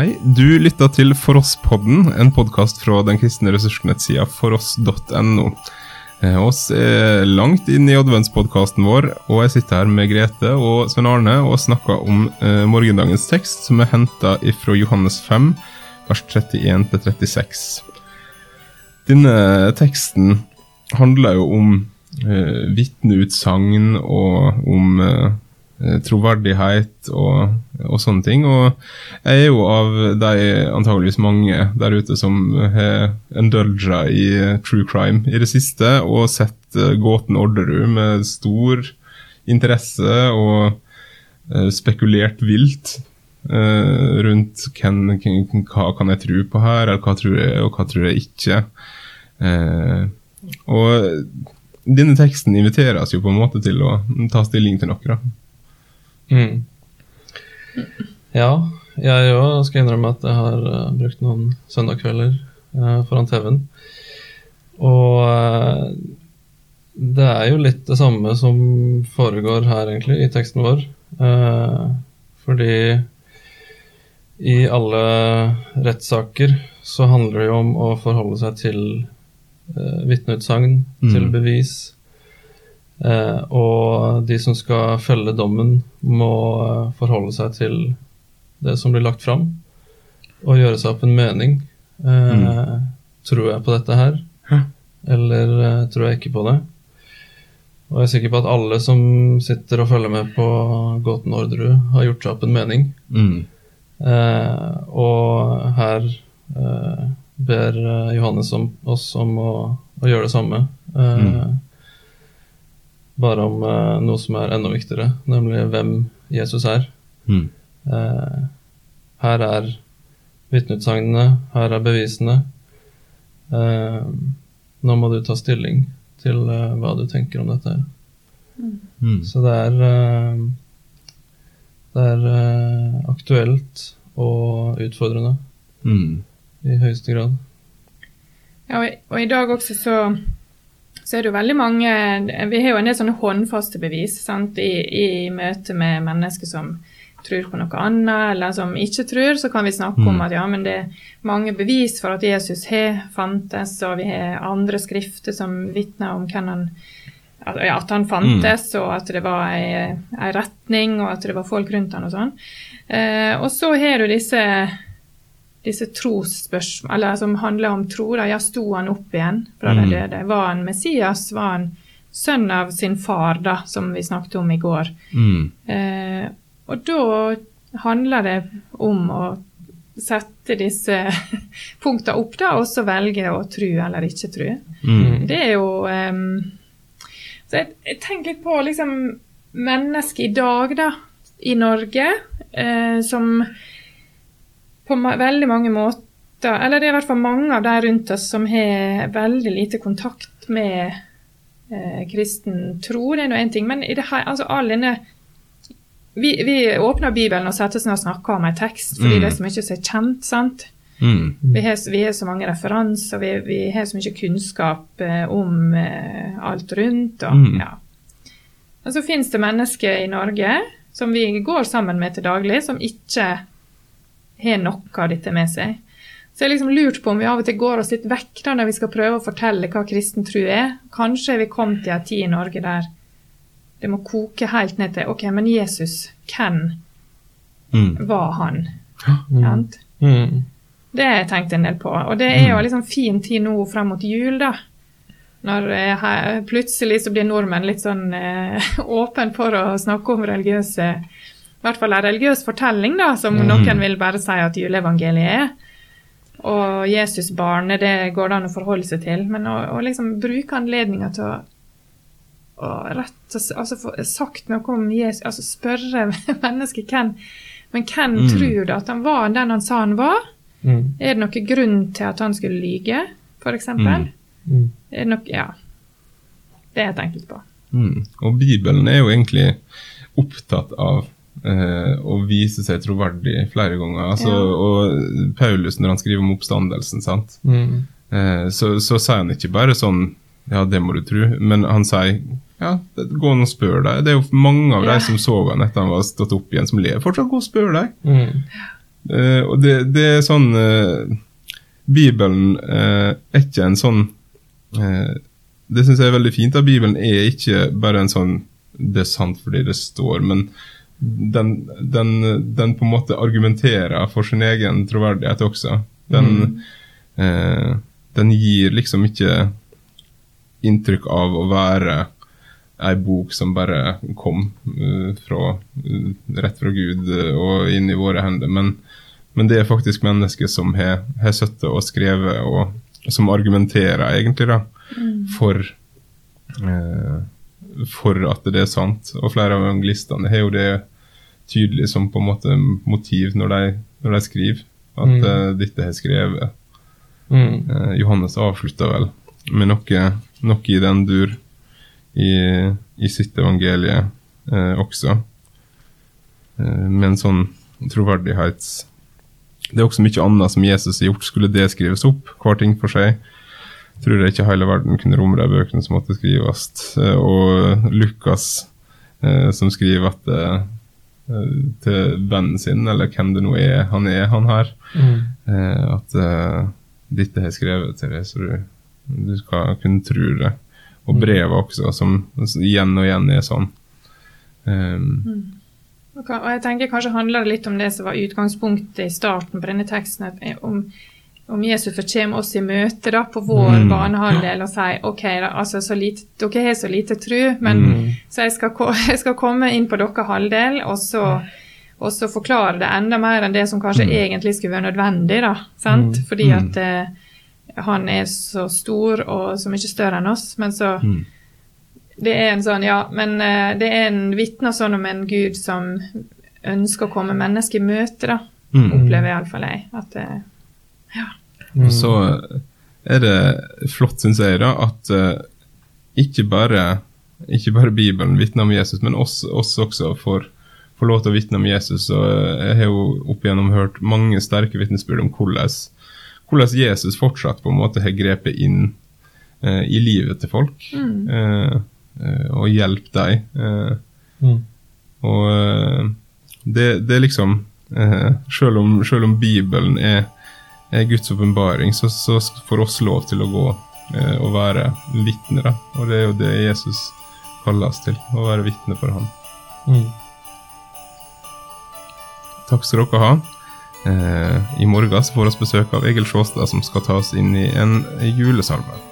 Hei, du lytta til For oss-podden, en podkast fra den kristne ressursnettsida foross.no. Eh, oss er langt inn i adventspodkasten vår, og jeg sitter her med Grete og Svein Arne og snakker om eh, morgendagens tekst, som er henta fra Johannes 5, vers 31-36. Denne teksten handler jo om eh, vitneutsagn og om Eh, troverdighet og, og, sånne ting. Og jeg er jo av de antageligvis mange der ute som har indulga i true crime i det siste, og sett uh, Gåten Orderud med stor interesse og uh, spekulert vilt uh, rundt hvem, hvem, hva kan jeg tro på her, eller hva tror jeg, og hva tror jeg ikke. og denne teksten inviteres jo på en måte til å ta stilling til noe. da. Mm. Ja, jeg òg skal innrømme at jeg har uh, brukt noen søndagskvelder uh, foran TV-en. Og uh, det er jo litt det samme som foregår her, egentlig, i teksten vår. fordi i alle rettssaker så handler det jo om å forholde seg til uh, vitneutsagn, mm. til bevis Eh, og de som skal følge dommen, må eh, forholde seg til det som blir lagt fram, og gjøre seg opp en mening. Eh, mm. Tror jeg på dette her, eller eh, tror jeg ikke på det? Og jeg er sikker på at alle som sitter og følger med på Gåten Orderud, har gjort seg opp en mening. Mm. Eh, og her eh, ber Johannes om, oss om å, å gjøre det samme. Mm bare om uh, noe som er enda viktigere, nemlig hvem Jesus er. Mm. Uh, her er vitneutsagnene, her er bevisene. Uh, nå må du ta stilling til hva du tenker om dette. Mm. Så det er Det er aktuelt og utfordrende mm. i høyeste grad. Ja, og, og i dag også så så er det jo veldig mange Vi har jo en del sånne håndfaste bevis sant? I, i møte med mennesker som tror på noe annet, eller som ikke tror, så kan vi snakke mm. om at ja, men det er mange bevis for at Jesus har fantes, og vi har andre skrifter som vitner om hvem han at han fantes, mm. og at det var ei, ei, retning, og at det var folk rundt han og sånn. Eh, og så har du disse disse trosspørsmål, eller som handler om tro. Da. Ja, sto han opp igjen fra mm. de døde? Var han Messias? Var han sønn av sin far, da, som vi snakket om i går? Mm. Eh, og da handler det om å sette disse punktene opp, da, og så velge å tro eller ikke tro. Mm. Det er jo um, Så jeg, jeg, tenker litt på liksom mennesket i dag, da, i Norge, eh, som på veldig mange måter Eller det er i hvert fall mange av de rundt oss som har veldig lite kontakt med eh, kristen tro. Det er nå én ting. Men i det her, altså all denne vi, vi, åpner Bibelen og setter oss ned og snakker om en tekst fordi mm. det er så mye som er kjent. sant? Mm. Vi, har, vi, har, så mange referanser, vi, vi har så mye kunnskap eh, om eh, alt rundt. Og, mm. ja. og så finnes det mennesker i Norge som vi går sammen med til daglig, som ikke har noe av dette med seg. Så jeg har liksom lurt på om vi av og til går oss litt vekk da når vi skal prøve å fortelle hva kristen tro er. Kanskje er vi kommet til en tid i Norge der det må koke helt ned til OK, men Jesus, hvem mm. var han? Mm. Mm. Det har jeg tenkt en del på. Og det er jo en liksom fin tid nå frem mot jul, da. Når her, plutselig så blir nordmenn litt sånn eh, åpen for å snakke om religiøse i hvert fall en religiøs fortelling, da, som mm. noen vil bare si at juleevangeliet er. Og Jesusbarnet, det går det an å forholde seg til. Men å, å liksom bruke anledninga til å, å rett altså få sagt noe om Jesus, altså spørre mennesket hvem Men hvem mm. tror du at han var den han sa han var? Mm. Er det noen grunn til at han skulle lyge, f.eks.? Mm. mm. Er det noe Ja. Det har jeg tenkt litt på. Mm. Og Bibelen er jo egentlig opptatt av eh, og vise seg troverdig flere ganger. Altså, ja. Og Paulus, når han skriver om oppstandelsen, mm. eh, så, så, sier han ikke bare sånn Ja, det må du tro, men han sier ja, gå og spør deg. Det er jo mange av ja. de som så han etter han var stått opp igjen, som lever fortsatt. Gå og spør deg. Mm. Eh, og det, det er sånn eh, Bibelen eh, er ikke en sånn eh, Det syns jeg er veldig fint. at Bibelen er ikke bare en sånn Det er sant fordi det står, men den, den, den på en måte argumenterer for sin egen troverdighet også. Den, eh, den gir liksom ikke inntrykk av å være ei bok som bare kom uh, fra, uh, rett fra Gud uh, og inn i våre hender. Men, men det er faktisk mennesker som har, har sittet og skrevet, og som argumenterer egentlig da, for, for at det er sant. Og flere av anglistene har jo det tydelig som på en måte motiv når de, når de skriver. At Mm. dette har skrevet. Mm. Uh, Johannes avslutta vel med noe, noe i den dur i, i sitt evangelie uh, også. Med en sånn troverdighets... Det er også mye annet som Jesus har gjort. Skulle det skrives opp, hver ting for seg, tror jeg ikke hele verden kunne romme de bøkene som måtte skrives. Og Lukas, som skriver at til vennen sin, eller hvem det nå er han er, han her, Mm. eh, at eh, dette har jeg skrevet til deg, så du, du skal kunne tro det. Og Mm. brevet også, som igjen og igjen er sånn. Um, Og okay. og jeg tenker Kanskje handler det litt om det som var utgangspunktet i starten på denne teksten. at eh, Om, om Jesus kommer oss i møte da, på vår Mm. banehalvdel og sier ok, da, altså, så lite, dere har så lite tru, men Mm. så jeg skal, jeg skal komme inn på deres halvdel og så, og så forklare det enda mer enn det som kanskje Mm. egentlig skulle være nødvendig. da, sant? Mm. Fordi at eh, han er så stor og så mye større enn oss. Men så mm. det er en sånn, ja, men eh, det er en vitne sånn om en gud som ønsker å komme mennesker i møte, da. Mm. Opplever iallfall jeg. At eh, Mm. Og så er det flott, syns jeg, da, at uh, ikke bare ikke bare Bibelen vitner om Jesus, men oss, oss også får, får lov til å vitne om Jesus. Og eh, jeg har jo opp igjennom hørt mange sterke vitnesbyrd om hvordan, hvordan Jesus fortsatt på en måte har grepet inn uh, i livet til folk. eh, Uh, og hjulpet dem. Mm. og det, det er liksom selv, om, selv om Bibelen er Guds åpenbaring, så, så får oss lov til å gå eh, og være vitner. Og det er jo det Jesus kaller oss til, å være vitne for ham. Mm. Takk skal dere ha. Eh, I morgen så får vi besøk av Egil Sjåstad, som skal ta oss inn i en julesalme.